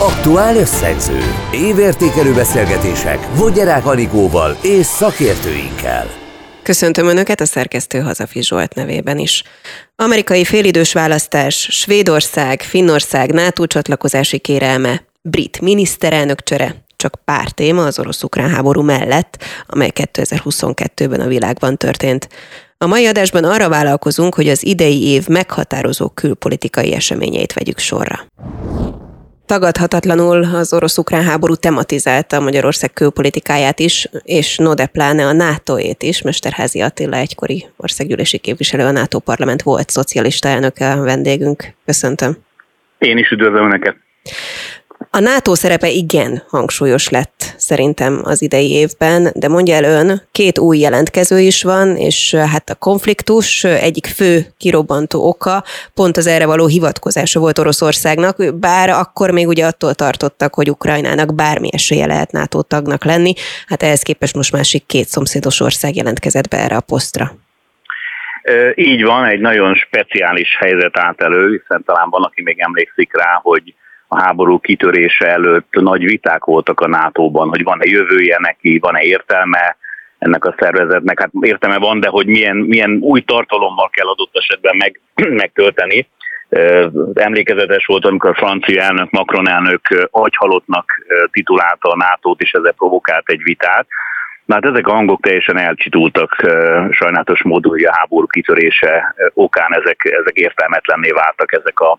Aktuál összegző, évértékelő beszélgetések Vogyerák Anikóval és szakértőinkkel. Köszöntöm Önöket a szerkesztő Hazafi Zsolt nevében is. Amerikai félidős választás, Svédország, Finnország NATO csatlakozási kérelme, brit miniszterelnök csere, csak pár téma az orosz-ukrán háború mellett, amely 2022-ben a világban történt. A mai adásban arra vállalkozunk, hogy az idei év meghatározó külpolitikai eseményeit vegyük sorra. Tagadhatatlanul az orosz-ukrán háború tematizálta Magyarország külpolitikáját is, és no de pláne a NATO-ét is. Mesterházi Attila egykori országgyűlési képviselő, a NATO parlament volt szocialista elnöke a vendégünk. Köszöntöm. Én is üdvözlöm Önöket. A NATO szerepe igen hangsúlyos lett szerintem az idei évben, de mondja el ön, két új jelentkező is van, és hát a konfliktus egyik fő kirobbantó oka pont az erre való hivatkozása volt Oroszországnak, bár akkor még ugye attól tartottak, hogy Ukrajnának bármi esélye lehet NATO tagnak lenni, hát ehhez képest most másik két szomszédos ország jelentkezett be erre a posztra. Így van, egy nagyon speciális helyzet állt elő, hiszen talán van, aki még emlékszik rá, hogy a háború kitörése előtt nagy viták voltak a NATO-ban, hogy van-e jövője neki, van-e értelme ennek a szervezetnek. Hát értelme van, de hogy milyen, milyen új tartalommal kell adott esetben meg, megtölteni. Emlékezetes volt, amikor a francia elnök, Macron elnök agyhalottnak titulálta a NATO-t, és ezzel provokált egy vitát. Na hát ezek a hangok teljesen elcsitultak sajnálatos módon, hogy a háború kitörése okán ezek, ezek értelmetlenné váltak ezek a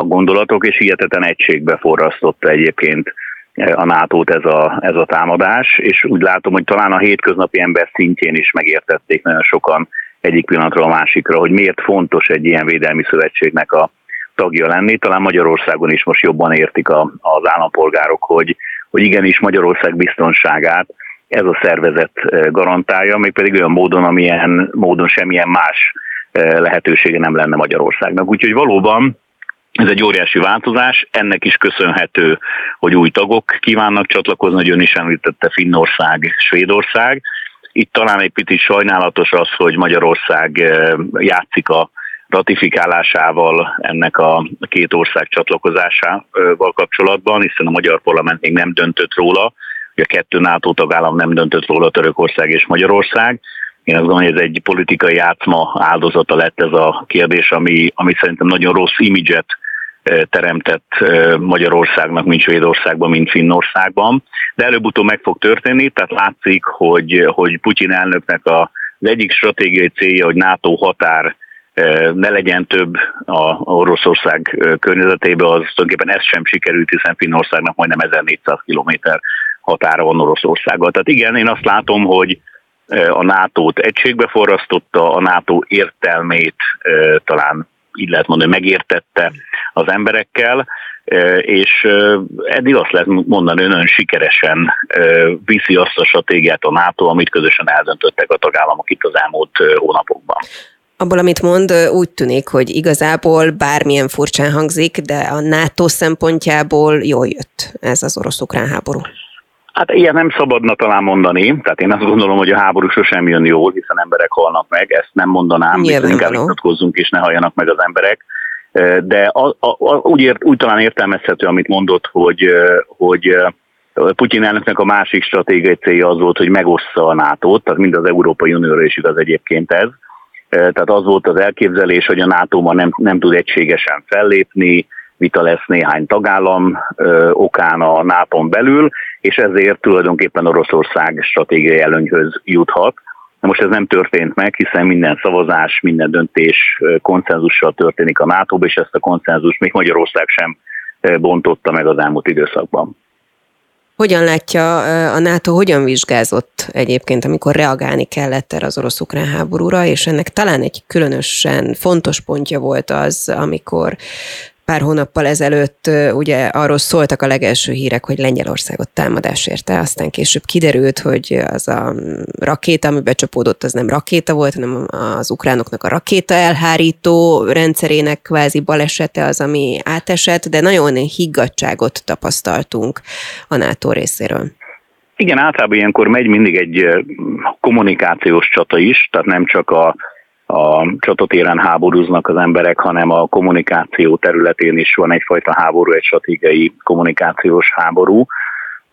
a gondolatok, és hihetetlen egységbe forrasztotta egyébként e, a nato ez a, ez a támadás, és úgy látom, hogy talán a hétköznapi ember szintjén is megértették nagyon sokan egyik pillanatra a másikra, hogy miért fontos egy ilyen védelmi szövetségnek a tagja lenni. Talán Magyarországon is most jobban értik a, az állampolgárok, hogy, hogy igenis Magyarország biztonságát ez a szervezet e, garantálja, mégpedig olyan módon, amilyen módon semmilyen más e, lehetősége nem lenne Magyarországnak. Úgyhogy valóban ez egy óriási változás, ennek is köszönhető, hogy új tagok kívánnak csatlakozni, hogy ön is említette Finnország, Svédország. Itt talán egy picit sajnálatos az, hogy Magyarország eh, játszik a ratifikálásával ennek a két ország csatlakozásával kapcsolatban, hiszen a magyar parlament még nem döntött róla, hogy a kettő NATO tagállam nem döntött róla, Törökország és Magyarország. Én azt gondolom, hogy ez egy politikai játszma áldozata lett ez a kérdés, ami, ami szerintem nagyon rossz imidzset teremtett Magyarországnak, mint Svédországban, mint Finnországban. De előbb-utóbb meg fog történni, tehát látszik, hogy, hogy Putyin elnöknek a, az egyik stratégiai célja, hogy NATO határ ne legyen több a Oroszország környezetében, az tulajdonképpen ez sem sikerült, hiszen Finnországnak majdnem 1400 km határa van Oroszországgal. Tehát igen, én azt látom, hogy a NATO-t egységbe forrasztotta, a NATO értelmét talán így lehet mondani, megértette az emberekkel, és eddig azt lehet mondani, nagyon sikeresen viszi azt a stratégiát a NATO, amit közösen eldöntöttek a tagállamok itt az elmúlt hónapokban. Abból, amit mond, úgy tűnik, hogy igazából bármilyen furcsán hangzik, de a NATO szempontjából jól jött ez az orosz-ukrán háború. Hát ilyen nem szabadna talán mondani, tehát én azt gondolom, hogy a háború sosem jön jól, hiszen emberek halnak meg, ezt nem mondanám, hiszen inkább vitatkozzunk és ne halljanak meg az emberek. De a, a, a, úgy, ért, úgy talán értelmezhető, amit mondott, hogy, hogy Putyin elnöknek a másik stratégiai célja az volt, hogy megossza a nato tehát mind az Európai Unióra is igaz egyébként ez. Tehát az volt az elképzelés, hogy a NATO ma nem, nem tud egységesen fellépni, vita lesz néhány tagállam ö, okán a nato belül, és ezért tulajdonképpen Oroszország stratégiai előnyhöz juthat. Na most ez nem történt meg, hiszen minden szavazás, minden döntés konszenzussal történik a nato és ezt a konszenzus még Magyarország sem bontotta meg az elmúlt időszakban. Hogyan látja a NATO, hogyan vizsgázott egyébként, amikor reagálni kellett erre az orosz-ukrán háborúra, és ennek talán egy különösen fontos pontja volt az, amikor pár hónappal ezelőtt ugye arról szóltak a legelső hírek, hogy Lengyelországot támadás érte, aztán később kiderült, hogy az a rakéta, ami becsapódott, az nem rakéta volt, hanem az ukránoknak a rakéta elhárító rendszerének kvázi balesete az, ami átesett, de nagyon higgadságot tapasztaltunk a NATO részéről. Igen, általában ilyenkor megy mindig egy kommunikációs csata is, tehát nem csak a a csatatéren háborúznak az emberek, hanem a kommunikáció területén is van egyfajta háború, egy stratégiai kommunikációs háború,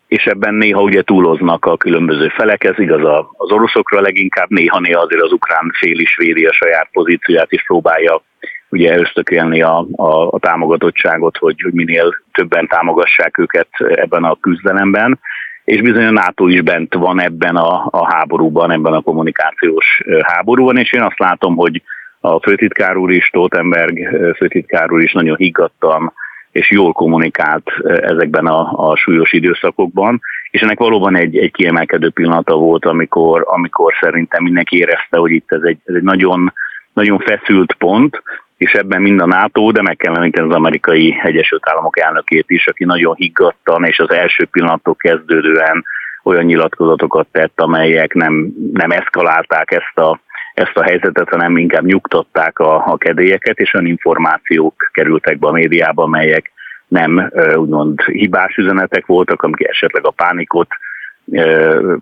és ebben néha ugye túloznak a különböző felek, ez igaz az oroszokra leginkább, néha-néha azért az ukrán fél is védi a saját pozícióját, és próbálja ugye ösztökélni a, a, a támogatottságot, hogy, hogy minél többen támogassák őket ebben a küzdelemben, és bizony a NATO is bent van ebben a, a háborúban, ebben a kommunikációs háborúban, és én azt látom, hogy a főtitkár úr is, Stoltenberg főtitkár úr is nagyon higgadtan és jól kommunikált ezekben a, a súlyos időszakokban, és ennek valóban egy, egy kiemelkedő pillanata volt, amikor, amikor szerintem mindenki érezte, hogy itt ez egy, ez egy nagyon, nagyon feszült pont, és ebben mind a NATO, de meg kell említeni az amerikai Egyesült Államok elnökét is, aki nagyon higgadtan és az első pillanattól kezdődően olyan nyilatkozatokat tett, amelyek nem, nem eszkalálták ezt a, ezt a helyzetet, hanem inkább nyugtatták a, a kedélyeket, és olyan információk kerültek be a médiába, amelyek nem úgymond hibás üzenetek voltak, amik esetleg a pánikot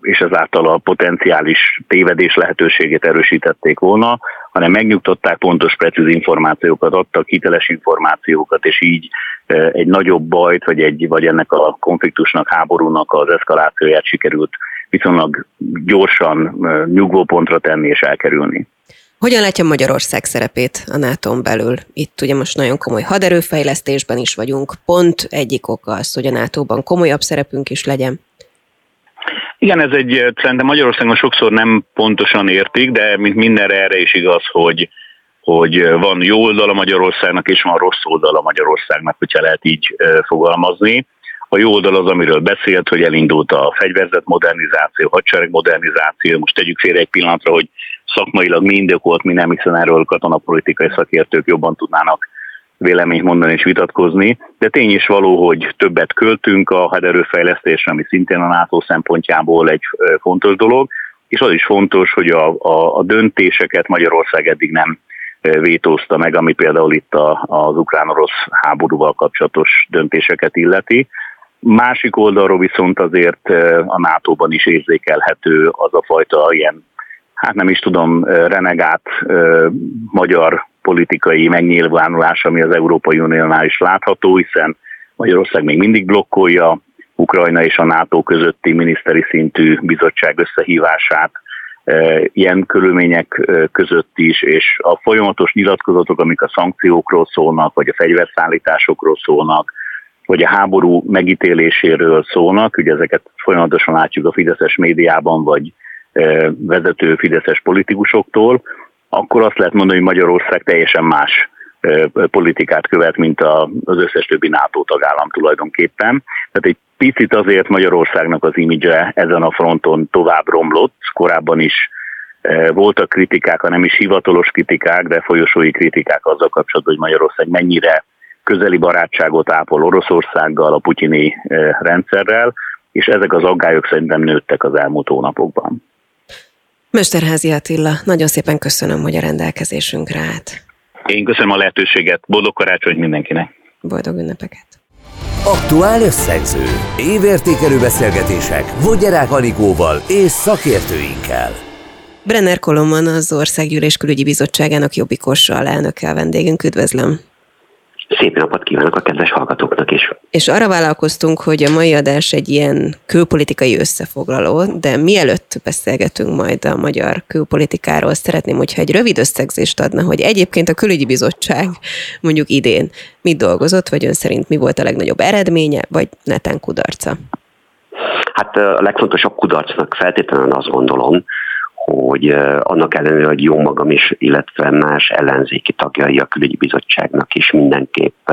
és ezáltal a potenciális tévedés lehetőségét erősítették volna, hanem megnyugtatták, pontos, precíz információkat adtak, hiteles információkat, és így egy nagyobb bajt, vagy, egy, vagy ennek a konfliktusnak, háborúnak az eszkalációját sikerült viszonylag gyorsan nyugvópontra tenni és elkerülni. Hogyan látja Magyarország szerepét a nato belül? Itt ugye most nagyon komoly haderőfejlesztésben is vagyunk. Pont egyik oka az, hogy a NATO-ban komolyabb szerepünk is legyen. Igen, ez egy, szerintem Magyarországon sokszor nem pontosan értik, de mint mindenre erre is igaz, hogy, hogy van jó oldala Magyarországnak, és van rossz oldala Magyarországnak, hogyha lehet így fogalmazni. A jó oldal az, amiről beszélt, hogy elindult a fegyverzet modernizáció, hadsereg modernizáció. Most tegyük félre egy pillanatra, hogy szakmailag mi indokolt, mi nem, hiszen erről katonapolitikai szakértők jobban tudnának véleményt mondani és vitatkozni, de tény is való, hogy többet költünk a haderőfejlesztésre, ami szintén a NATO szempontjából egy fontos dolog, és az is fontos, hogy a, a, a döntéseket Magyarország eddig nem vétózta meg, ami például itt a, az ukrán-orosz háborúval kapcsolatos döntéseket illeti. Másik oldalról viszont azért a NATO-ban is érzékelhető az a fajta ilyen, hát nem is tudom, renegát magyar politikai megnyilvánulás, ami az Európai Uniónál is látható, hiszen Magyarország még mindig blokkolja Ukrajna és a NATO közötti miniszteri szintű bizottság összehívását, ilyen körülmények között is, és a folyamatos nyilatkozatok, amik a szankciókról szólnak, vagy a fegyverszállításokról szólnak, vagy a háború megítéléséről szólnak, ugye ezeket folyamatosan látjuk a Fideszes médiában, vagy vezető Fideszes politikusoktól, akkor azt lehet mondani, hogy Magyarország teljesen más politikát követ, mint az összes többi NATO tagállam tulajdonképpen. Tehát egy picit azért Magyarországnak az imidzse ezen a fronton tovább romlott, korábban is voltak kritikák, ha nem is hivatalos kritikák, de folyosói kritikák azzal kapcsolatban, hogy Magyarország mennyire közeli barátságot ápol Oroszországgal, a putyini rendszerrel, és ezek az aggályok szerintem nőttek az elmúlt hónapokban. Mesterházi Attila, nagyon szépen köszönöm, hogy a rendelkezésünkre állt. Én köszönöm a lehetőséget, boldog karácsony mindenkinek. Boldog ünnepeket. Aktuál összegző, évértékelő beszélgetések Vogyerák Anikóval és szakértőinkkel. Brenner Koloman az Országgyűlés Külügyi Bizottságának jobbikos alelnöke a vendégünk. Üdvözlöm! Szép napot kívánok a kedves hallgatóknak is. És arra vállalkoztunk, hogy a mai adás egy ilyen külpolitikai összefoglaló, de mielőtt beszélgetünk majd a magyar külpolitikáról, szeretném, hogyha egy rövid összegzést adna, hogy egyébként a külügyi bizottság mondjuk idén mit dolgozott, vagy ön szerint mi volt a legnagyobb eredménye, vagy neten kudarca? Hát a legfontosabb kudarcnak feltétlenül azt gondolom, hogy annak ellenére, hogy jó magam is, illetve más ellenzéki tagjai a külügyi bizottságnak is mindenképp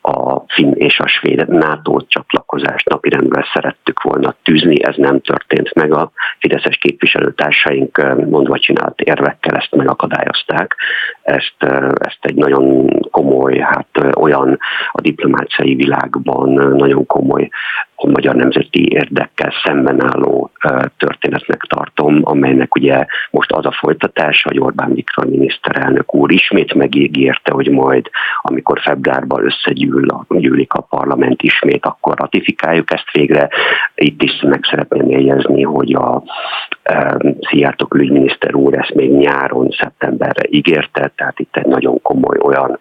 a finn és a svéd NATO csatlakozást napirendre szerettük volna tűzni, ez nem történt meg. A fideszes képviselőtársaink mondva csinált érvekkel ezt megakadályozták. Ezt, ezt egy nagyon komoly, hát olyan a diplomáciai világban nagyon komoly a magyar nemzeti érdekkel szemben álló történetnek tartom, amelynek ugye most az a folytatása, hogy Orbán Viktor miniszterelnök úr ismét megígérte, hogy majd, amikor februárban összegyűl, gyűlik a parlament ismét, akkor ratifikáljuk ezt végre. Itt is meg szeretném jegyezni, hogy a e, Szijjártó külügyminiszter úr ezt még nyáron, szeptemberre ígérte, tehát itt egy nagyon komoly olyan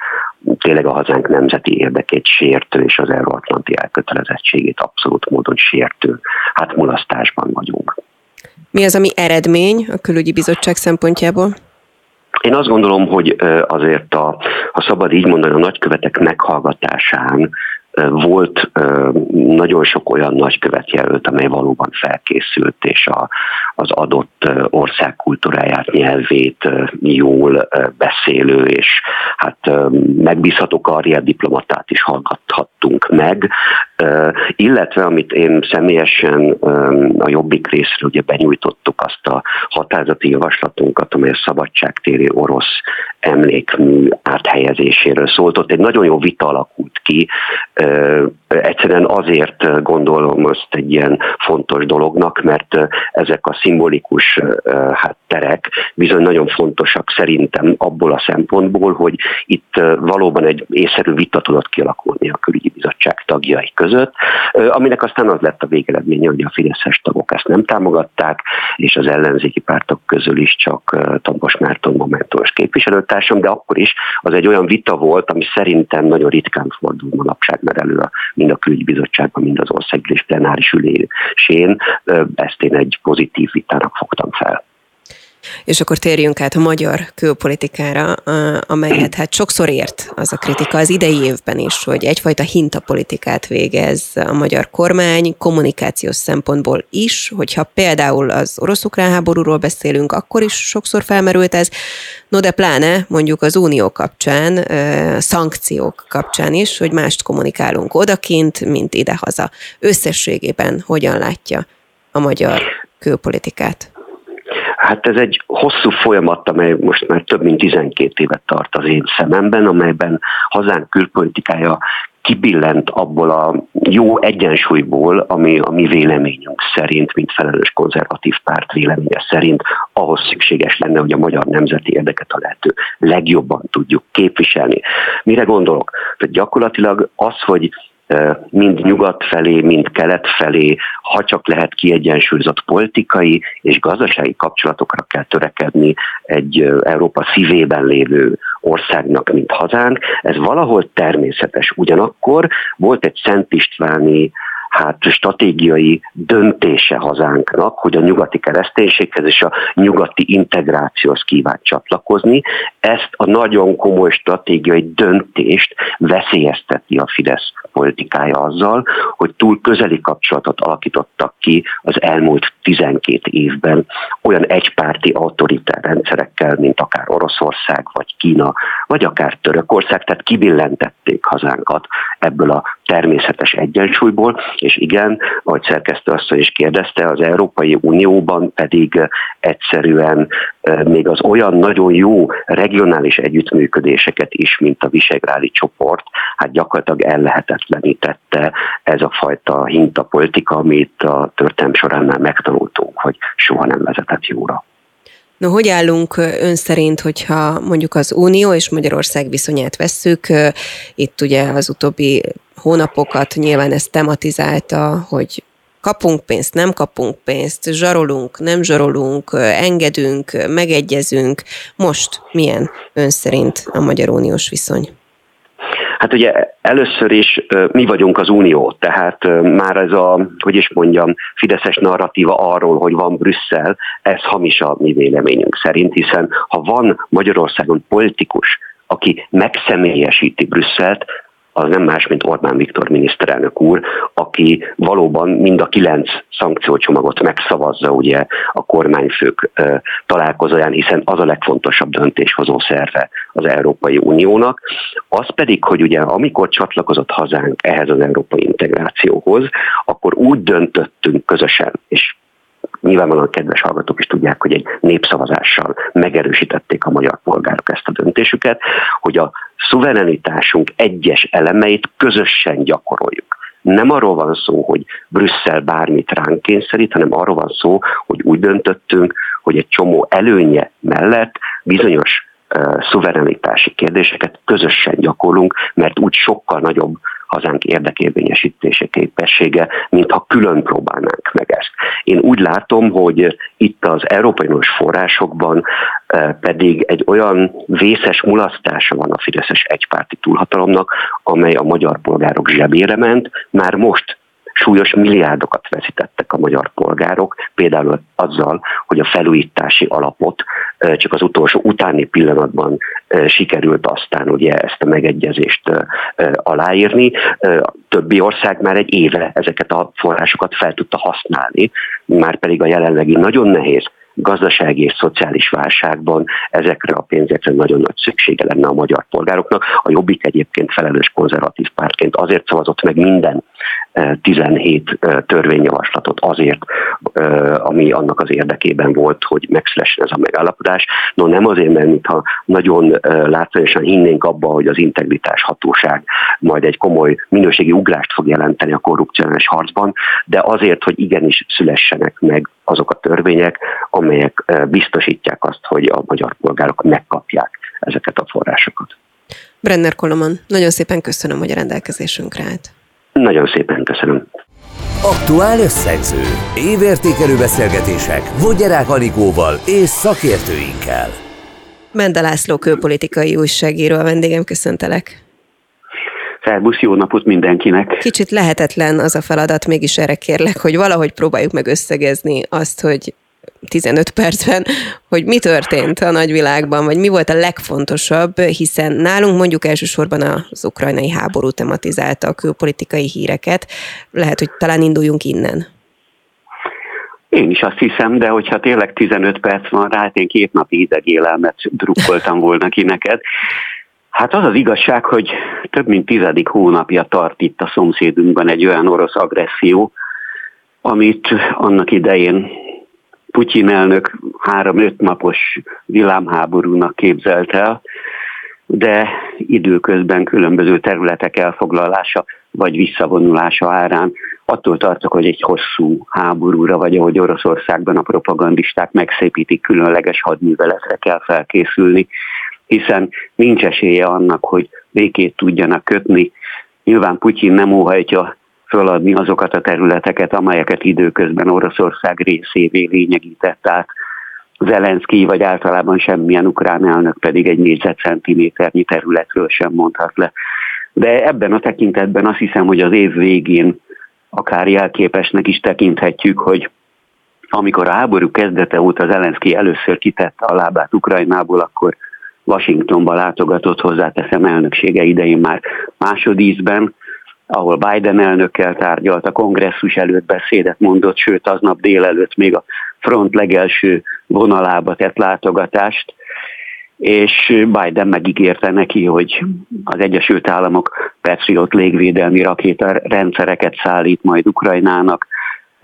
tényleg a hazánk nemzeti érdekét sértő és az euróatlanti elkötelezettségét abszolút módon sértő, hát mulasztásban vagyunk. Mi az, ami eredmény a külügyi bizottság szempontjából? Én azt gondolom, hogy azért a, ha szabad így mondani, a nagykövetek meghallgatásán volt nagyon sok olyan nagykövet jelölt, amely valóban felkészült, és a, az adott ország kultúráját, nyelvét jól beszélő, és hát megbízható karrier diplomatát is hallgathattunk meg, illetve amit én személyesen a Jobbik részről ugye benyújtottuk azt a határozati javaslatunkat, amely a szabadságtéri orosz emlékmű áthelyezéséről szólt. Ott egy nagyon jó vita alakult ki, egyszerűen azért gondolom azt egy ilyen fontos dolognak, mert ezek a szimbolikus hát, terek bizony nagyon fontosak szerintem abból a szempontból, hogy itt valóban egy észszerű vita tudott kialakulni a külügyi bizottság tagjai között, aminek aztán az lett a végeredménye, hogy a Fideszes tagok ezt nem támogatták, és az ellenzéki pártok közül is csak Tampos Márton momentumos képviselőtársam, de akkor is az egy olyan vita volt, ami szerintem nagyon ritkán fordul manapság, mert elő a, mind a külügybizottságban, mind az országgyűlés plenáris ülésén. Ezt én egy pozitív vitának fogtam fel. És akkor térjünk át a magyar külpolitikára, amelyet hát sokszor ért az a kritika az idei évben is, hogy egyfajta hintapolitikát végez a magyar kormány, kommunikációs szempontból is, hogyha például az orosz-ukrán háborúról beszélünk, akkor is sokszor felmerült ez, no de pláne mondjuk az unió kapcsán, szankciók kapcsán is, hogy mást kommunikálunk odakint, mint idehaza. Összességében hogyan látja a magyar külpolitikát? Hát ez egy hosszú folyamat, amely most már több mint 12 évet tart az én szememben, amelyben hazánk külpolitikája kibillent abból a jó egyensúlyból, ami a mi véleményünk szerint, mint felelős konzervatív párt véleménye szerint ahhoz szükséges lenne, hogy a magyar nemzeti érdeket a lehető legjobban tudjuk képviselni. Mire gondolok? Tehát gyakorlatilag az, hogy mind nyugat felé, mind kelet felé, ha csak lehet kiegyensúlyozott politikai és gazdasági kapcsolatokra kell törekedni egy Európa szívében lévő országnak, mint hazánk. Ez valahol természetes. Ugyanakkor volt egy Szent Istváni hát stratégiai döntése hazánknak, hogy a nyugati kereszténységhez és a nyugati integrációhoz kíván csatlakozni. Ezt a nagyon komoly stratégiai döntést veszélyezteti a Fidesz politikája azzal, hogy túl közeli kapcsolatot alakítottak ki az elmúlt 12 évben olyan egypárti autoritár rendszerekkel, mint akár Oroszország, vagy Kína, vagy akár Törökország, tehát kibillentették hazánkat ebből a természetes egyensúlyból, és igen, ahogy szerkesztő asszony is kérdezte, az Európai Unióban pedig egyszerűen még az olyan nagyon jó regionális együttműködéseket is, mint a Visegrádi csoport, hát gyakorlatilag ellehetetlenítette ez a fajta hintapolitika, amit a történelm során már megtanultunk, hogy soha nem vezetett jóra. No, hogy állunk ön szerint, hogyha mondjuk az Unió és Magyarország viszonyát vesszük? Itt ugye az utóbbi hónapokat nyilván ezt tematizálta, hogy kapunk pénzt, nem kapunk pénzt, zsarolunk, nem zsarolunk, engedünk, megegyezünk. Most milyen ön szerint a Magyar Uniós viszony? Hát ugye először is mi vagyunk az Unió, tehát már ez a, hogy is mondjam, fideszes narratíva arról, hogy van Brüsszel, ez hamis a mi véleményünk szerint, hiszen ha van Magyarországon politikus, aki megszemélyesíti Brüsszelt, az nem más, mint Orbán Viktor miniszterelnök úr, aki valóban mind a kilenc szankciócsomagot megszavazza ugye a kormányfők találkozóján, hiszen az a legfontosabb döntéshozó szerve az Európai Uniónak. Az pedig, hogy ugye amikor csatlakozott hazánk ehhez az európai integrációhoz, akkor úgy döntöttünk közösen, és nyilvánvalóan kedves hallgatók is tudják, hogy egy népszavazással megerősítették a magyar polgárok ezt a döntésüket, hogy a szuverenitásunk egyes elemeit közösen gyakoroljuk. Nem arról van szó, hogy Brüsszel bármit ránk kényszerít, hanem arról van szó, hogy úgy döntöttünk, hogy egy csomó előnye mellett bizonyos szuverenitási kérdéseket közösen gyakorlunk, mert úgy sokkal nagyobb hazánk érdekérvényesítése képessége, mintha külön próbálnánk meg ezt. Én úgy látom, hogy itt az Európai forrásokban pedig egy olyan vészes mulasztása van a Fideszes egypárti túlhatalomnak, amely a magyar polgárok zsebére ment, már most súlyos milliárdokat veszítettek a magyar polgárok, például azzal, hogy a felújítási alapot csak az utolsó utáni pillanatban sikerült aztán ugye ezt a megegyezést aláírni. Többi ország már egy éve ezeket a forrásokat fel tudta használni, már pedig a jelenlegi nagyon nehéz gazdasági és szociális válságban ezekre a pénzekre nagyon nagy szüksége lenne a magyar polgároknak. A Jobbik egyébként felelős konzervatív pártként azért szavazott meg minden 17 eh, eh, törvényjavaslatot azért, eh, ami annak az érdekében volt, hogy megszülessen ez a megállapodás. No nem azért, mert mintha nagyon látványosan hinnénk abba, hogy az integritás hatóság majd egy komoly minőségi ugrást fog jelenteni a korrupciós harcban, de azért, hogy igenis szülessenek meg azok a törvények, amelyek biztosítják azt, hogy a magyar polgárok megkapják ezeket a forrásokat. Brenner Koloman, nagyon szépen köszönöm, hogy a rendelkezésünkre állt. Nagyon szépen köszönöm. Aktuál összegző. Évértékelő beszélgetések Vogyerák Anikóval és szakértőinkkel. Mende László külpolitikai újságíró a vendégem, köszöntelek. Szerbusz, jó napot mindenkinek! Kicsit lehetetlen az a feladat, mégis erre kérlek, hogy valahogy próbáljuk meg összegezni azt, hogy 15 percben, hogy mi történt a nagyvilágban, vagy mi volt a legfontosabb, hiszen nálunk mondjuk elsősorban az ukrajnai háború tematizálta a külpolitikai híreket. Lehet, hogy talán induljunk innen. Én is azt hiszem, de hogyha tényleg 15 perc van rá, hát én két napi idegélelmet drukkoltam volna ki neked. Hát az az igazság, hogy több mint tizedik hónapja tart itt a szomszédunkban egy olyan orosz agresszió, amit annak idején Putyin elnök három-öt napos villámháborúnak képzelt el, de időközben különböző területek elfoglalása vagy visszavonulása árán attól tartok, hogy egy hosszú háborúra, vagy ahogy Oroszországban a propagandisták megszépítik, különleges hadműveletre kell felkészülni, hiszen nincs esélye annak, hogy békét tudjanak kötni. Nyilván Putyin nem óhajtja föladni azokat a területeket, amelyeket időközben Oroszország részévé lényegített át. Zelenszky vagy általában semmilyen ukrán elnök pedig egy négyzetcentiméternyi területről sem mondhat le. De ebben a tekintetben azt hiszem, hogy az év végén akár jelképesnek is tekinthetjük, hogy amikor a háború kezdete óta Zelenszky először kitette a lábát Ukrajnából, akkor Washingtonba látogatott hozzáteszem elnöksége idején már másodízben, ahol Biden elnökkel tárgyalt, a kongresszus előtt beszédet mondott, sőt aznap délelőtt még a front legelső vonalába tett látogatást, és Biden megígérte neki, hogy az Egyesült Államok Patriot légvédelmi rakéta rendszereket szállít majd Ukrajnának,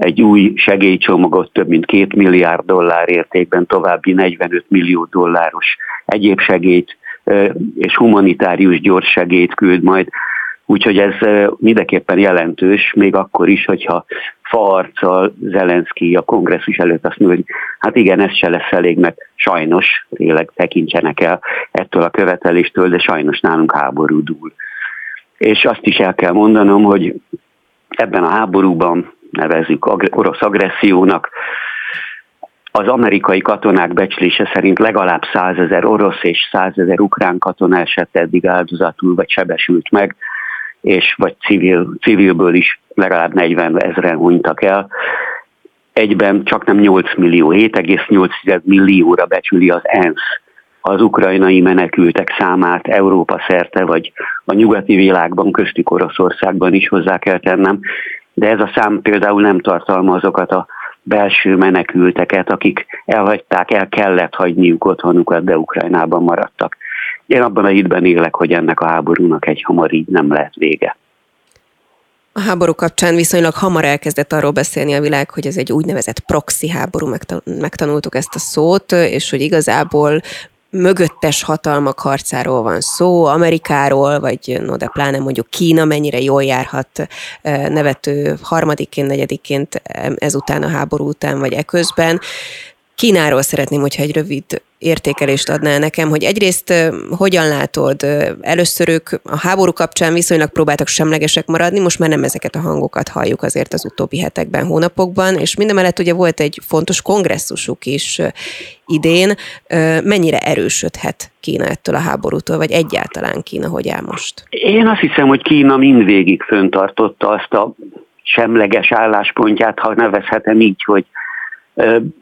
egy új segélycsomagot több mint két milliárd dollár értékben, további 45 millió dolláros egyéb segélyt és humanitárius gyors segélyt küld majd Úgyhogy ez mindenképpen jelentős, még akkor is, hogyha faarccal Zelenszky a kongresszus előtt azt mondja, hogy hát igen, ez se lesz elég, mert sajnos, tényleg tekintsenek el ettől a követeléstől, de sajnos nálunk háború dúl. És azt is el kell mondanom, hogy ebben a háborúban nevezzük orosz agressziónak, az amerikai katonák becslése szerint legalább 100 ezer orosz és 100 ezer ukrán katona esett eddig áldozatul vagy sebesült meg és vagy civil, civilből is legalább 40 ezeren hunytak el. Egyben csak nem 8 millió, 7,8 millióra becsüli az ENSZ. Az ukrajnai menekültek számát Európa szerte, vagy a nyugati világban, köztük Oroszországban is hozzá kell tennem, de ez a szám például nem tartalma azokat a belső menekülteket, akik elhagyták, el kellett hagyniuk otthonukat, de Ukrajnában maradtak. Én abban a hitben élek, hogy ennek a háborúnak egy hamar így nem lehet vége. A háború kapcsán viszonylag hamar elkezdett arról beszélni a világ, hogy ez egy úgynevezett proxy háború, megtanultuk ezt a szót, és hogy igazából mögöttes hatalmak harcáról van szó, Amerikáról, vagy no de pláne mondjuk Kína mennyire jól járhat nevető harmadiként, negyediként ezután a háború után, vagy eközben. Kínáról szeretném, hogyha egy rövid értékelést adnál nekem, hogy egyrészt hogyan látod, először ők a háború kapcsán viszonylag próbáltak semlegesek maradni, most már nem ezeket a hangokat halljuk azért az utóbbi hetekben, hónapokban, és mindemellett ugye volt egy fontos kongresszusuk is idén, mennyire erősödhet Kína ettől a háborútól, vagy egyáltalán Kína hogy áll most? Én azt hiszem, hogy Kína mindvégig föntartotta azt a semleges álláspontját, ha nevezhetem így, hogy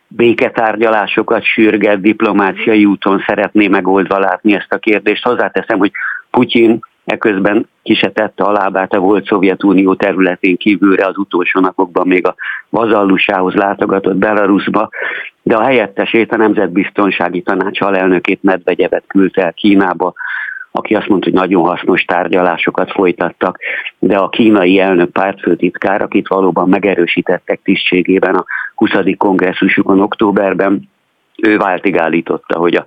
béketárgyalásokat sürget, diplomáciai úton szeretné megoldva látni ezt a kérdést. Hozzáteszem, hogy Putyin eközben kisetette a lábát a volt Szovjetunió területén kívülre az utolsó napokban még a vazallusához látogatott Belarusba, de a helyettesét a Nemzetbiztonsági Tanács alelnökét Medvegyevet küldte el Kínába, aki azt mondta, hogy nagyon hasznos tárgyalásokat folytattak, de a kínai elnök pártfőtitkár, akit valóban megerősítettek tisztségében a 20. kongresszusukon októberben, ő váltig állította, hogy a,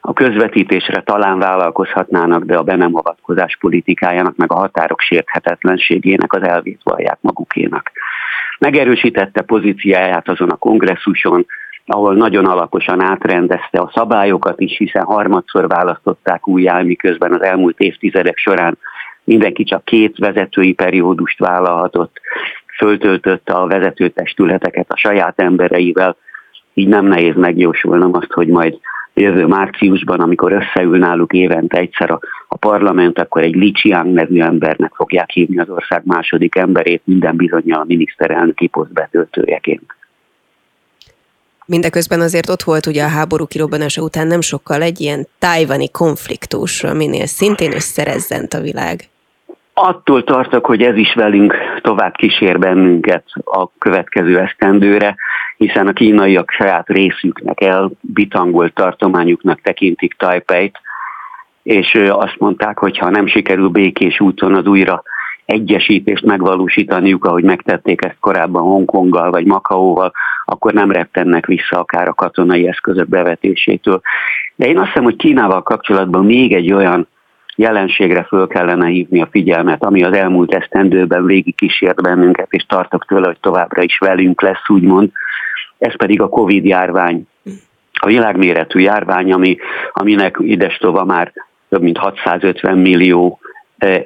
a közvetítésre talán vállalkozhatnának, de a be nem avatkozás politikájának, meg a határok sérthetetlenségének az elvét vallják magukénak. Megerősítette pozíciáját azon a kongresszuson, ahol nagyon alakosan átrendezte a szabályokat is, hiszen harmadszor választották újjá, miközben az elmúlt évtizedek során mindenki csak két vezetői periódust vállalhatott, föltöltötte a vezetőtestületeket a saját embereivel, így nem nehéz megjósolnom azt, hogy majd jövő márciusban, amikor összeül náluk évente egyszer a, a parlament, akkor egy Li Qiang nevű embernek fogják hívni az ország második emberét, minden bizonyal a miniszterelnöki poszt betöltőjeként. Mindeközben azért ott volt ugye a háború kirobbanása után nem sokkal egy ilyen tájvani konfliktus, aminél szintén összerezzent a világ. Attól tartok, hogy ez is velünk tovább kísér bennünket a következő esztendőre, hiszen a kínaiak saját részüknek elbitangolt tartományuknak tekintik Taipei-t, és azt mondták, hogy ha nem sikerül békés úton az újra egyesítést megvalósítaniuk, ahogy megtették ezt korábban Hongkonggal vagy Makaóval, akkor nem rettennek vissza akár a katonai eszközök bevetésétől. De én azt hiszem, hogy Kínával kapcsolatban még egy olyan jelenségre föl kellene hívni a figyelmet, ami az elmúlt esztendőben végig kísért bennünket, és tartok tőle, hogy továbbra is velünk lesz, úgymond. Ez pedig a Covid járvány. A világméretű járvány, ami, aminek idestova már több mint 650 millió eh,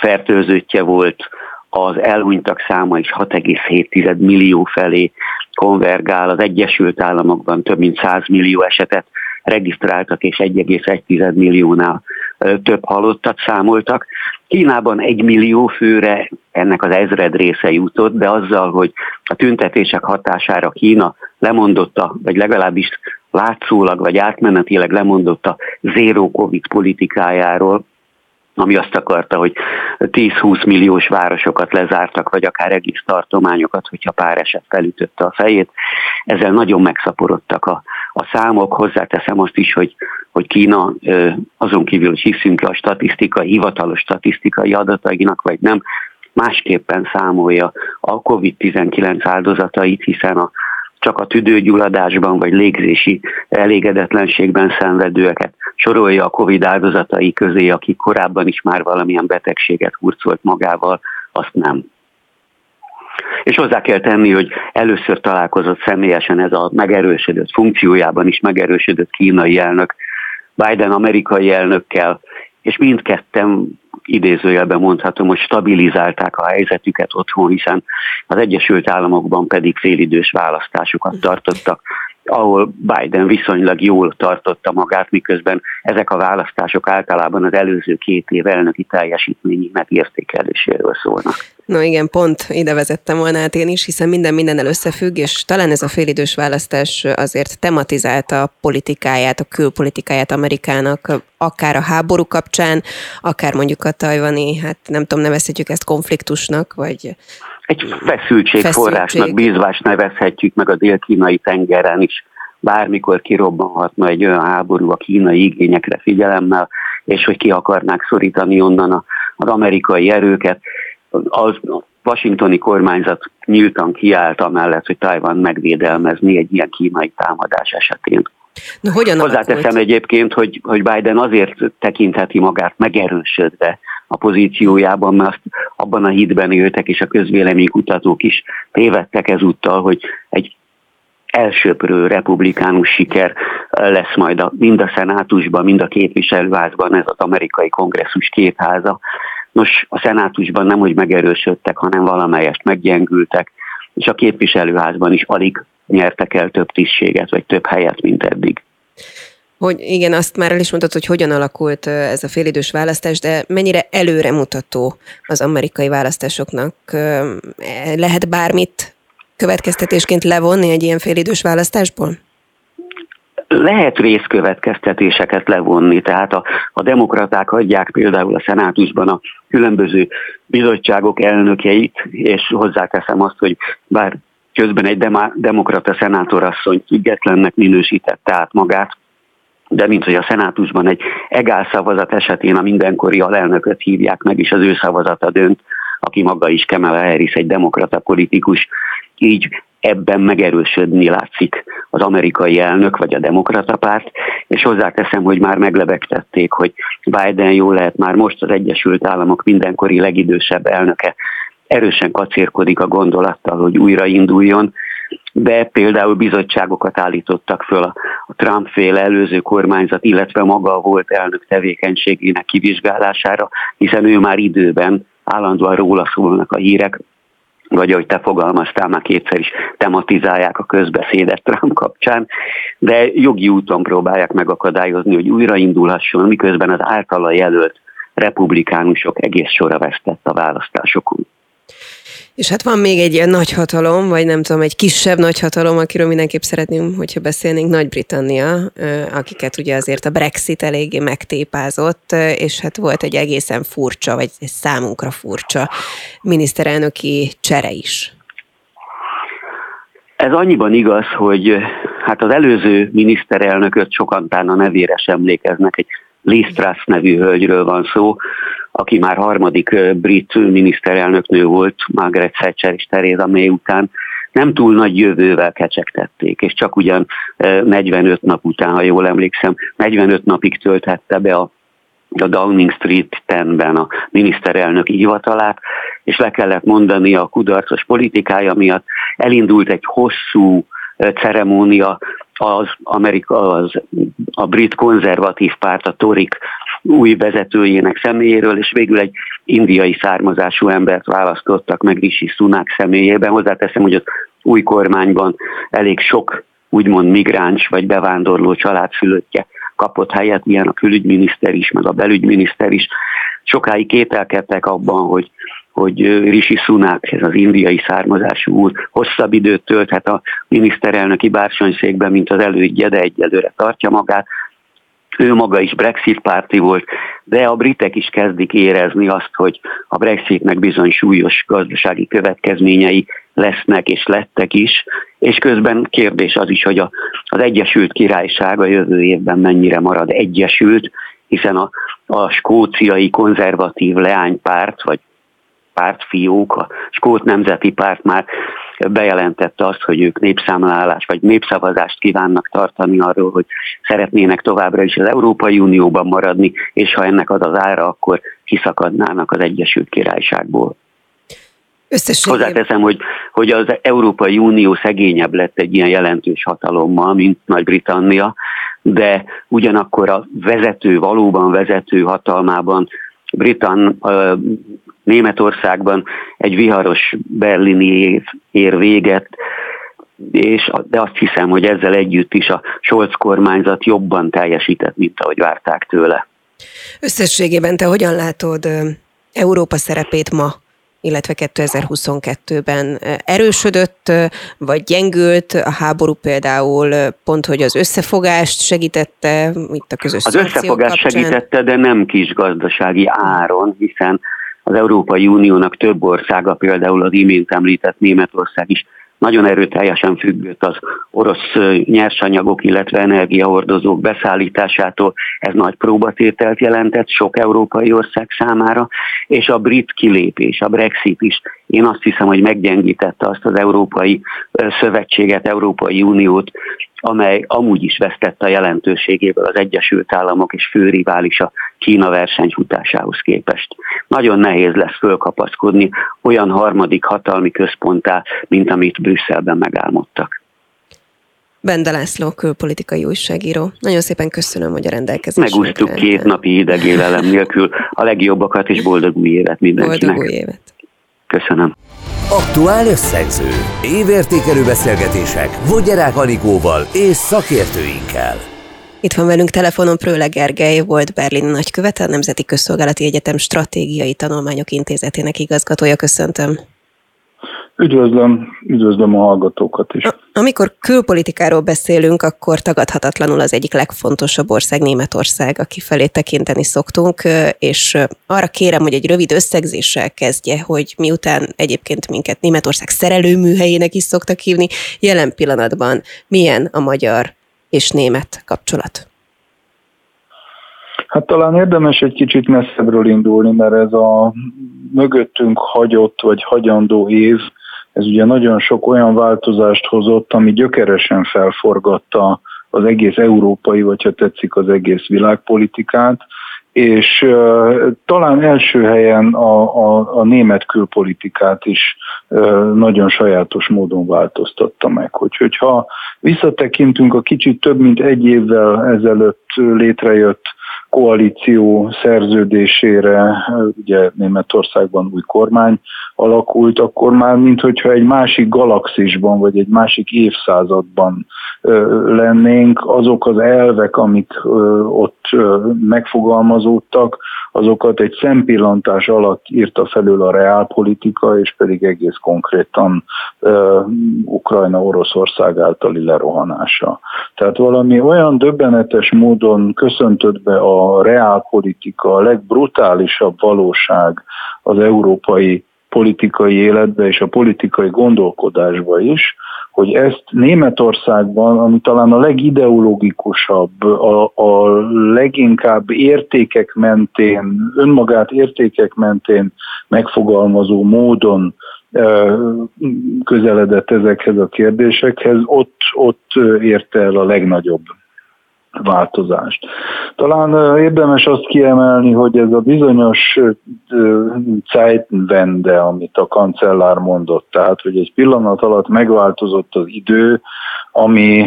fertőzöttje volt, az elhunytak száma is 6,7 millió felé konvergál, az Egyesült Államokban több mint 100 millió esetet regisztráltak, és 1,1 milliónál több halottat számoltak. Kínában egy millió főre ennek az ezred része jutott, de azzal, hogy a tüntetések hatására Kína lemondotta, vagy legalábbis látszólag, vagy átmenetileg lemondotta zéró Covid politikájáról, ami azt akarta, hogy 10-20 milliós városokat lezártak, vagy akár egész tartományokat, hogyha pár eset felütötte a fejét. Ezzel nagyon megszaporodtak a, a számok. Hozzáteszem azt is, hogy, hogy Kína azon kívül, hogy hiszünk a statisztikai, hivatalos statisztikai adatainak, vagy nem, másképpen számolja a COVID-19 áldozatait, hiszen a csak a tüdőgyulladásban vagy légzési elégedetlenségben szenvedőeket sorolja a Covid áldozatai közé, akik korábban is már valamilyen betegséget hurcolt magával, azt nem. És hozzá kell tenni, hogy először találkozott személyesen ez a megerősödött funkciójában is megerősödött kínai elnök Biden amerikai elnökkel, és mindketten idézőjelben mondhatom, hogy stabilizálták a helyzetüket otthon, hiszen az Egyesült Államokban pedig félidős választásokat tartottak ahol Biden viszonylag jól tartotta magát, miközben ezek a választások általában az előző két év elnöki teljesítményi megértékeléséről szólnak. No igen, pont ide vezettem volna át én is, hiszen minden mindennel összefügg, és talán ez a félidős választás azért tematizálta a politikáját, a külpolitikáját Amerikának, akár a háború kapcsán, akár mondjuk a tajvani, hát nem tudom, nevezhetjük ezt konfliktusnak, vagy egy feszültségforrásnak bízvás nevezhetjük meg a dél-kínai tengeren is. Bármikor kirobbanhatna egy olyan háború a kínai igényekre figyelemmel, és hogy ki akarnák szorítani onnan az amerikai erőket. Az washingtoni kormányzat nyíltan kiállt amellett, hogy Tajvan megvédelmezni egy ilyen kínai támadás esetén. Na, hogyan Hozzáteszem egyébként, hogy, hogy Biden azért tekintheti magát megerősödve a pozíciójában, mert abban a hitben éltek, és a közvéleménykutatók is tévedtek ezúttal, hogy egy elsőprő republikánus siker lesz majd a, mind a szenátusban, mind a képviselőházban, ez az amerikai kongresszus két háza. Nos, a szenátusban nem, hogy megerősödtek, hanem valamelyest meggyengültek, és a képviselőházban is alig nyertek el több tisztséget, vagy több helyet, mint eddig. Hogy igen, azt már el is mondtad, hogy hogyan alakult ez a félidős választás, de mennyire előremutató az amerikai választásoknak? Lehet bármit következtetésként levonni egy ilyen félidős választásból? Lehet részkövetkeztetéseket levonni, tehát a, a demokraták adják például a szenátusban a különböző bizottságok elnökeit, és hozzáteszem azt, hogy bár közben egy demokrata szenátorasszony függetlennek minősítette át magát, de mint hogy a szenátusban egy egál szavazat esetén a mindenkori alelnököt hívják meg, és az ő szavazata dönt, aki maga is Kamala Harris, egy demokrata politikus, így ebben megerősödni látszik az amerikai elnök vagy a demokrata párt, és hozzáteszem, hogy már meglebegtették, hogy Biden jó lehet már most az Egyesült Államok mindenkori legidősebb elnöke. Erősen kacérkodik a gondolattal, hogy újrainduljon, de például bizottságokat állítottak föl a, Trump-féle előző kormányzat, illetve maga volt elnök tevékenységének kivizsgálására, hiszen ő már időben állandóan róla szólnak a hírek, vagy ahogy te fogalmaztál, már kétszer is tematizálják a közbeszédet Trump kapcsán, de jogi úton próbálják megakadályozni, hogy újraindulhasson, miközben az általa jelölt republikánusok egész sora vesztett a választásokon. És hát van még egy ilyen nagyhatalom, vagy nem tudom, egy kisebb nagyhatalom, akiről mindenképp szeretném, hogyha beszélnénk, Nagy-Britannia, akiket ugye azért a Brexit eléggé megtépázott, és hát volt egy egészen furcsa, vagy számunkra furcsa miniszterelnöki csere is. Ez annyiban igaz, hogy hát az előző miniszterelnököt sokan a nevére sem emlékeznek, egy Liz nevű hölgyről van szó, aki már harmadik brit miniszterelnöknő volt, Margaret Thatcher és Theresa May után, nem túl nagy jövővel kecsegtették, és csak ugyan 45 nap után, ha jól emlékszem, 45 napig tölthette be a a Downing Street 10-ben a miniszterelnök hivatalát, és le kellett mondani a kudarcos politikája miatt. Elindult egy hosszú ceremónia az Amerika, az, a brit konzervatív párt, a Torik új vezetőjének személyéről, és végül egy indiai származású embert választottak meg Rishi Sunak személyében. Hozzáteszem, hogy az új kormányban elég sok úgymond migráns vagy bevándorló családfülöttje kapott helyet, ilyen a külügyminiszter is, meg a belügyminiszter is. Sokáig kételkedtek abban, hogy hogy Rishi Sunak, ez az indiai származású úr, hosszabb időt tölthet a miniszterelnöki bársonyszékben, mint az elődje, de egyelőre tartja magát. Ő maga is Brexit párti volt, de a britek is kezdik érezni azt, hogy a Brexitnek bizony súlyos gazdasági következményei lesznek és lettek is, és közben kérdés az is, hogy a, az Egyesült Királyság a jövő évben mennyire marad egyesült, hiszen a, a skóciai konzervatív leánypárt, vagy pártfiók, a Skót Nemzeti Párt már bejelentette azt, hogy ők népszámlálás vagy népszavazást kívánnak tartani arról, hogy szeretnének továbbra is az Európai Unióban maradni, és ha ennek az az ára, akkor kiszakadnának az Egyesült Királyságból. Összességében. Hozzáteszem, hogy, hogy az Európai Unió szegényebb lett egy ilyen jelentős hatalommal, mint Nagy-Britannia, de ugyanakkor a vezető, valóban vezető hatalmában Britan Németországban egy viharos berlini év ér véget, és, de azt hiszem, hogy ezzel együtt is a Scholz kormányzat jobban teljesített, mint ahogy várták tőle. Összességében te hogyan látod Európa szerepét ma, illetve 2022-ben erősödött, vagy gyengült a háború például, pont hogy az összefogást segítette, itt a közös Az összefogást kapcsán. segítette, de nem kis gazdasági áron, hiszen az Európai Uniónak több országa, például az imént említett Németország is nagyon erőteljesen függött az orosz nyersanyagok, illetve energiahordozók beszállításától. Ez nagy próbatételt jelentett sok európai ország számára, és a brit kilépés, a Brexit is én azt hiszem, hogy meggyengítette azt az Európai Szövetséget, Európai Uniót, amely amúgy is vesztette a jelentőségéből az Egyesült Államok és főriválisa Kína versenyfutásához képest. Nagyon nehéz lesz fölkapaszkodni olyan harmadik hatalmi központtá, mint amit Brüsszelben megálmodtak. Bende László, külpolitikai újságíró. Nagyon szépen köszönöm, hogy a rendelkezésre. Megúsztuk két napi idegélelem nélkül. A legjobbakat és boldog új évet mindenkinek. Boldog új évet. Köszönöm. Aktuál összegző. Évértékelő beszélgetések Vogyerák Anikóval és szakértőinkkel. Itt van velünk telefonon Prőle Gergely, volt Berlin nagykövete, a Nemzeti Közszolgálati Egyetem Stratégiai Tanulmányok Intézetének igazgatója. Köszöntöm. Üdvözlöm, üdvözlöm a hallgatókat is. Amikor külpolitikáról beszélünk, akkor tagadhatatlanul az egyik legfontosabb ország Németország, aki felé tekinteni szoktunk, és arra kérem, hogy egy rövid összegzéssel kezdje, hogy miután egyébként minket Németország szerelőműhelyének is szoktak hívni, jelen pillanatban milyen a magyar és német kapcsolat? Hát talán érdemes egy kicsit messzebbről indulni, mert ez a mögöttünk hagyott vagy hagyandó év, ez ugye nagyon sok olyan változást hozott, ami gyökeresen felforgatta az egész európai, vagy ha tetszik az egész világpolitikát, és uh, talán első helyen a, a, a német külpolitikát is uh, nagyon sajátos módon változtatta meg. Hogy, hogyha visszatekintünk a kicsit több mint egy évvel ezelőtt létrejött koalíció szerződésére, ugye Németországban új kormány alakult, akkor már minthogyha egy másik galaxisban, vagy egy másik évszázadban lennénk, azok az elvek, amik ott megfogalmazódtak, azokat egy szempillantás alatt írta felül a reálpolitika, és pedig egész konkrétan Ukrajna-Oroszország általi lerohanása. Tehát valami olyan döbbenetes módon köszöntött be a reálpolitika, a legbrutálisabb valóság az európai politikai életbe és a politikai gondolkodásba is, hogy ezt Németországban, ami talán a legideológikusabb, a, a leginkább értékek mentén, önmagát értékek mentén megfogalmazó módon közeledett ezekhez a kérdésekhez, ott, ott érte el a legnagyobb változást. Talán érdemes azt kiemelni, hogy ez a bizonyos Zeitenwende, amit a kancellár mondott, tehát hogy egy pillanat alatt megváltozott az idő, ami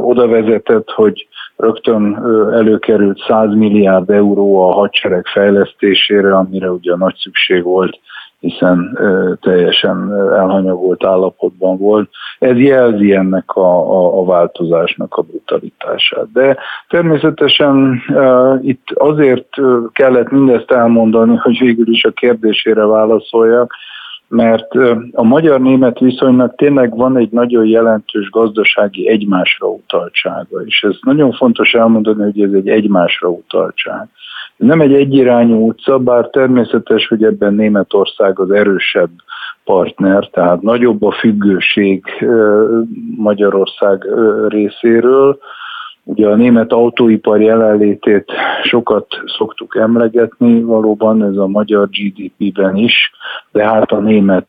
oda vezetett, hogy rögtön előkerült 100 milliárd euró a hadsereg fejlesztésére, amire ugye nagy szükség volt hiszen teljesen elhanyagolt állapotban volt. Ez jelzi ennek a, a, a változásnak a brutalitását. De természetesen itt azért kellett mindezt elmondani, hogy végül is a kérdésére válaszoljak, mert a magyar-német viszonynak tényleg van egy nagyon jelentős gazdasági egymásra utaltsága, és ez nagyon fontos elmondani, hogy ez egy egymásra utaltság. Nem egy egyirányú utca, bár természetes, hogy ebben Németország az erősebb partner, tehát nagyobb a függőség Magyarország részéről. Ugye a német autóipar jelenlétét sokat szoktuk emlegetni, valóban ez a magyar GDP-ben is, de hát a német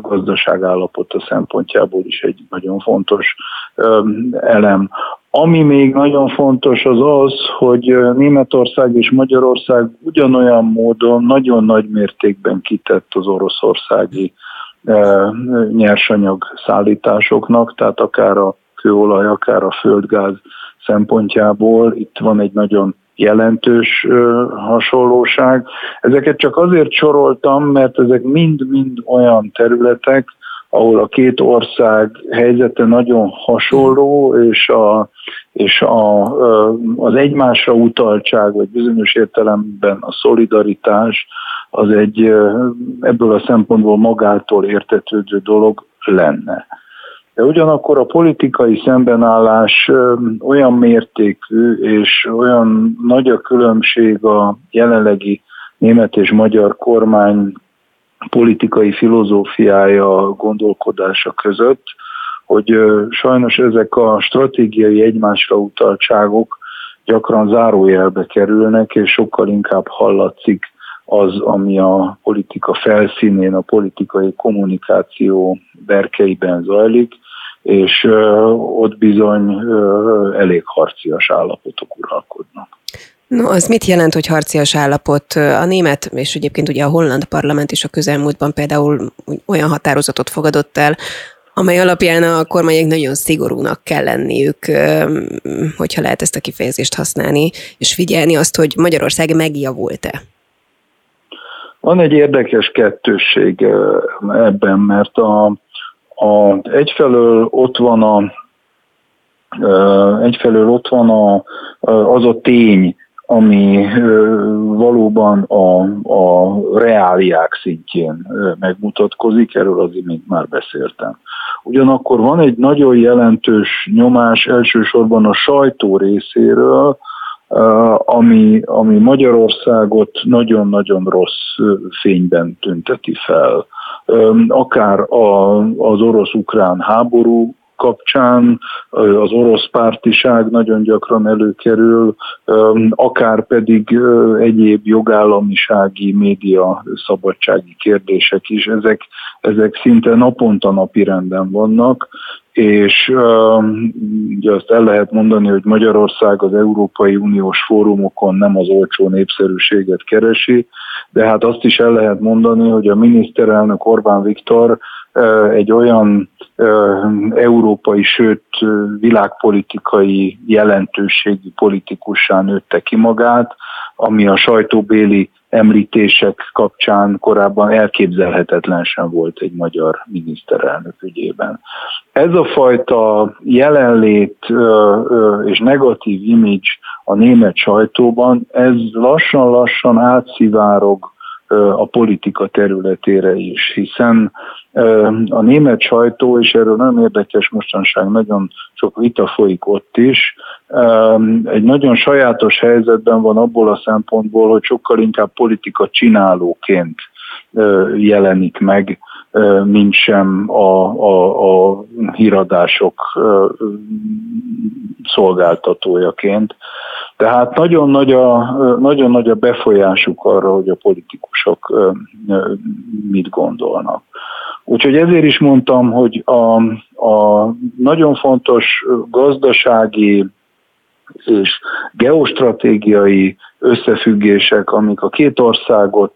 gazdaság állapota szempontjából is egy nagyon fontos elem. Ami még nagyon fontos az az, hogy Németország és Magyarország ugyanolyan módon nagyon nagy mértékben kitett az oroszországi nyersanyag szállításoknak, tehát akár a kőolaj, akár a földgáz szempontjából itt van egy nagyon jelentős hasonlóság. Ezeket csak azért soroltam, mert ezek mind-mind olyan területek, ahol a két ország helyzete nagyon hasonló, és, a, és a, az egymásra utaltság, vagy bizonyos értelemben a szolidaritás az egy ebből a szempontból magától értetődő dolog lenne. De ugyanakkor a politikai szembenállás olyan mértékű és olyan nagy a különbség a jelenlegi német és magyar kormány politikai filozófiája, gondolkodása között, hogy sajnos ezek a stratégiai egymásra utaltságok gyakran zárójelbe kerülnek, és sokkal inkább hallatszik az, ami a politika felszínén, a politikai kommunikáció berkeiben zajlik, és ott bizony elég harcias állapotok uralkodnak. No, az mit jelent, hogy harcias állapot? A német, és egyébként ugye a holland parlament is a közelmúltban például olyan határozatot fogadott el, amely alapján a kormányok nagyon szigorúnak kell lenniük, hogyha lehet ezt a kifejezést használni, és figyelni azt, hogy Magyarország megjavult-e. Van egy érdekes kettősség ebben, mert a, a, egyfelől ott van a egyfelől ott van a, az a tény, ami valóban a, a reáliák szintjén megmutatkozik, erről az imént már beszéltem. Ugyanakkor van egy nagyon jelentős nyomás elsősorban a sajtó részéről, ami, ami Magyarországot nagyon-nagyon rossz fényben tünteti fel. Akár a, az orosz-ukrán háború kapcsán az orosz pártiság nagyon gyakran előkerül, akár pedig egyéb jogállamisági, média szabadsági kérdések is, ezek, ezek szinte naponta napi renden vannak, és ugye azt el lehet mondani, hogy Magyarország az Európai Uniós fórumokon nem az olcsó népszerűséget keresi, de hát azt is el lehet mondani, hogy a miniszterelnök Orbán Viktor egy olyan európai, sőt világpolitikai jelentőségi politikussá nőtte ki magát, ami a sajtóbéli említések kapcsán korábban elképzelhetetlen sem volt egy magyar miniszterelnök ügyében. Ez a fajta jelenlét és negatív image a német sajtóban, ez lassan-lassan átszivárog a politika területére is, hiszen a német sajtó, és erről nagyon érdekes mostanság, nagyon sok vita folyik ott is, egy nagyon sajátos helyzetben van abból a szempontból, hogy sokkal inkább politika csinálóként jelenik meg, mint sem a, a, a híradások szolgáltatójaként. Tehát nagyon nagy, a, nagyon nagy a befolyásuk arra, hogy a politikusok mit gondolnak. Úgyhogy ezért is mondtam, hogy a, a nagyon fontos gazdasági és geostratégiai összefüggések, amik a két országot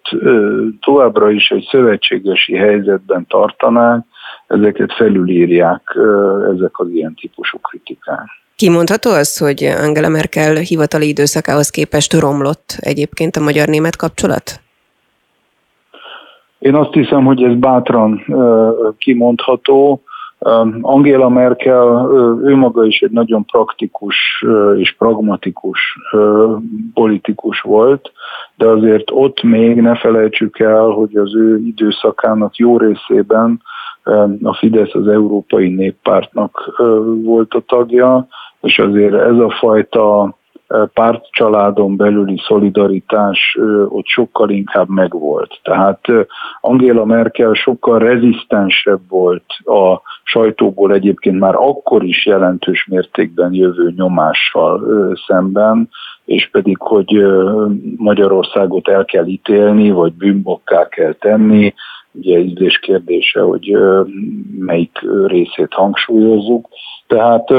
továbbra is egy szövetségesi helyzetben tartanák, ezeket felülírják ezek az ilyen típusú kritikák. Kimondható az, hogy Angela Merkel hivatali időszakához képest romlott egyébként a magyar-német kapcsolat? Én azt hiszem, hogy ez bátran kimondható. Angela Merkel, ő maga is egy nagyon praktikus és pragmatikus politikus volt, de azért ott még ne felejtsük el, hogy az ő időszakának jó részében a Fidesz az Európai Néppártnak volt a tagja, és azért ez a fajta pártcsaládon belüli szolidaritás ott sokkal inkább megvolt. Tehát Angela Merkel sokkal rezisztensebb volt a sajtóból egyébként már akkor is jelentős mértékben jövő nyomással szemben, és pedig, hogy Magyarországot el kell ítélni, vagy bűnbokká kell tenni, ugye ízlés kérdése, hogy melyik részét hangsúlyozzuk. Tehát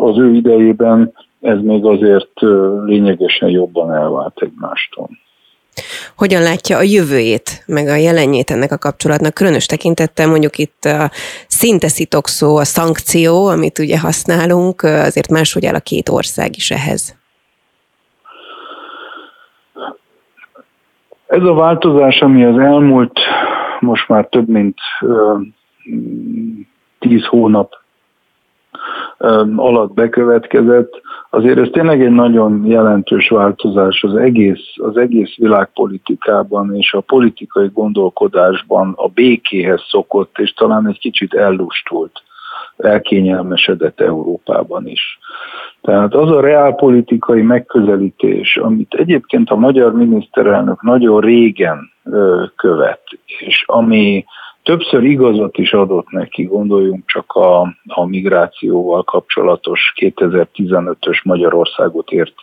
az ő idejében ez még azért lényegesen jobban elvált egymástól. Hogyan látja a jövőjét, meg a jelenjét ennek a kapcsolatnak? Különös tekintettel mondjuk itt a szinteszitokszó, a szankció, amit ugye használunk, azért máshogy áll a két ország is ehhez. Ez a változás, ami az elmúlt most már több mint tíz hónap alatt bekövetkezett, azért ez tényleg egy nagyon jelentős változás az egész, az egész világpolitikában és a politikai gondolkodásban a békéhez szokott, és talán egy kicsit ellustult, elkényelmesedett Európában is. Tehát az a reálpolitikai megközelítés, amit egyébként a magyar miniszterelnök nagyon régen követ, és ami többször igazat is adott neki, gondoljunk csak a, a migrációval kapcsolatos 2015-ös Magyarországot ért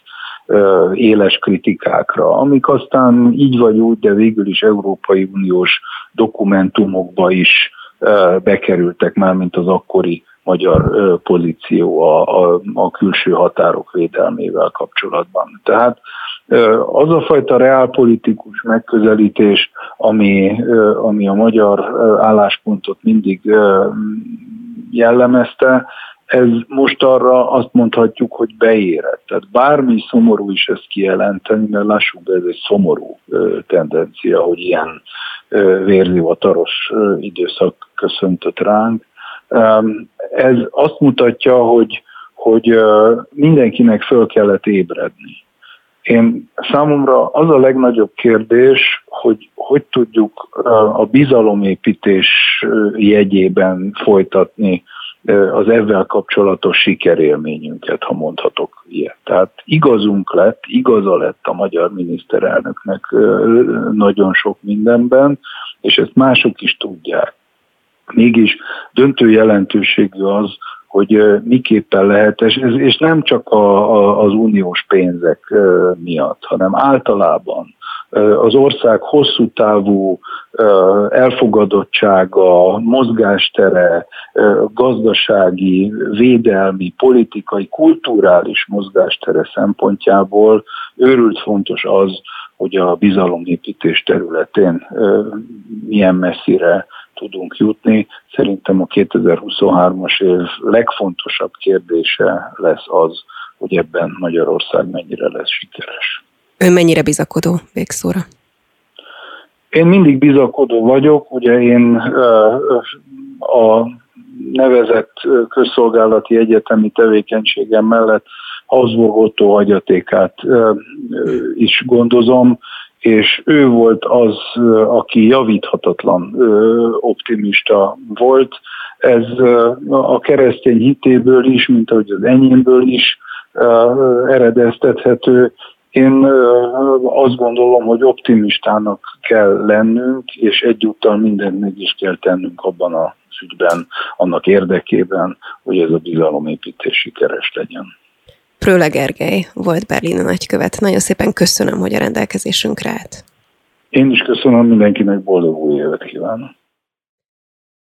éles kritikákra, amik aztán így vagy úgy, de végül is Európai Uniós dokumentumokba is bekerültek már, mint az akkori magyar pozíció a, a, a külső határok védelmével kapcsolatban. Tehát az a fajta reálpolitikus megközelítés, ami, ami a magyar álláspontot mindig jellemezte, ez most arra azt mondhatjuk, hogy beérett. Tehát bármi szomorú is ezt kijelenteni, mert lássuk be, ez egy szomorú tendencia, hogy ilyen vérzivataros időszak köszöntött ránk. Ez azt mutatja, hogy, hogy mindenkinek föl kellett ébredni. Én számomra az a legnagyobb kérdés, hogy hogy tudjuk a bizalomépítés jegyében folytatni az ezzel kapcsolatos sikerélményünket, ha mondhatok ilyet. Tehát igazunk lett, igaza lett a magyar miniszterelnöknek nagyon sok mindenben, és ezt mások is tudják. Mégis döntő jelentőségű az, hogy miképpen lehet, és nem csak a, a, az uniós pénzek miatt, hanem általában az ország hosszú távú elfogadottsága, mozgástere, gazdasági, védelmi, politikai, kulturális mozgástere szempontjából őrült fontos az, hogy a bizalomépítés területén milyen messzire tudunk jutni. Szerintem a 2023-as év legfontosabb kérdése lesz az, hogy ebben Magyarország mennyire lesz sikeres. Ön mennyire bizakodó végszóra? Én mindig bizakodó vagyok, ugye én a nevezett közszolgálati egyetemi tevékenységem mellett Habsburg Otto hagyatékát is gondozom, és ő volt az, aki javíthatatlan optimista volt. Ez a keresztény hitéből is, mint ahogy az enyémből is eredeztethető. Én azt gondolom, hogy optimistának kell lennünk, és egyúttal mindent meg is kell tennünk abban a ügyben, annak érdekében, hogy ez a bizalomépítés sikeres legyen. Prőle Gergely volt Berlin a nagykövet. Nagyon szépen köszönöm, hogy a rendelkezésünkre állt. Én is köszönöm mindenkinek boldog új évet kívánok.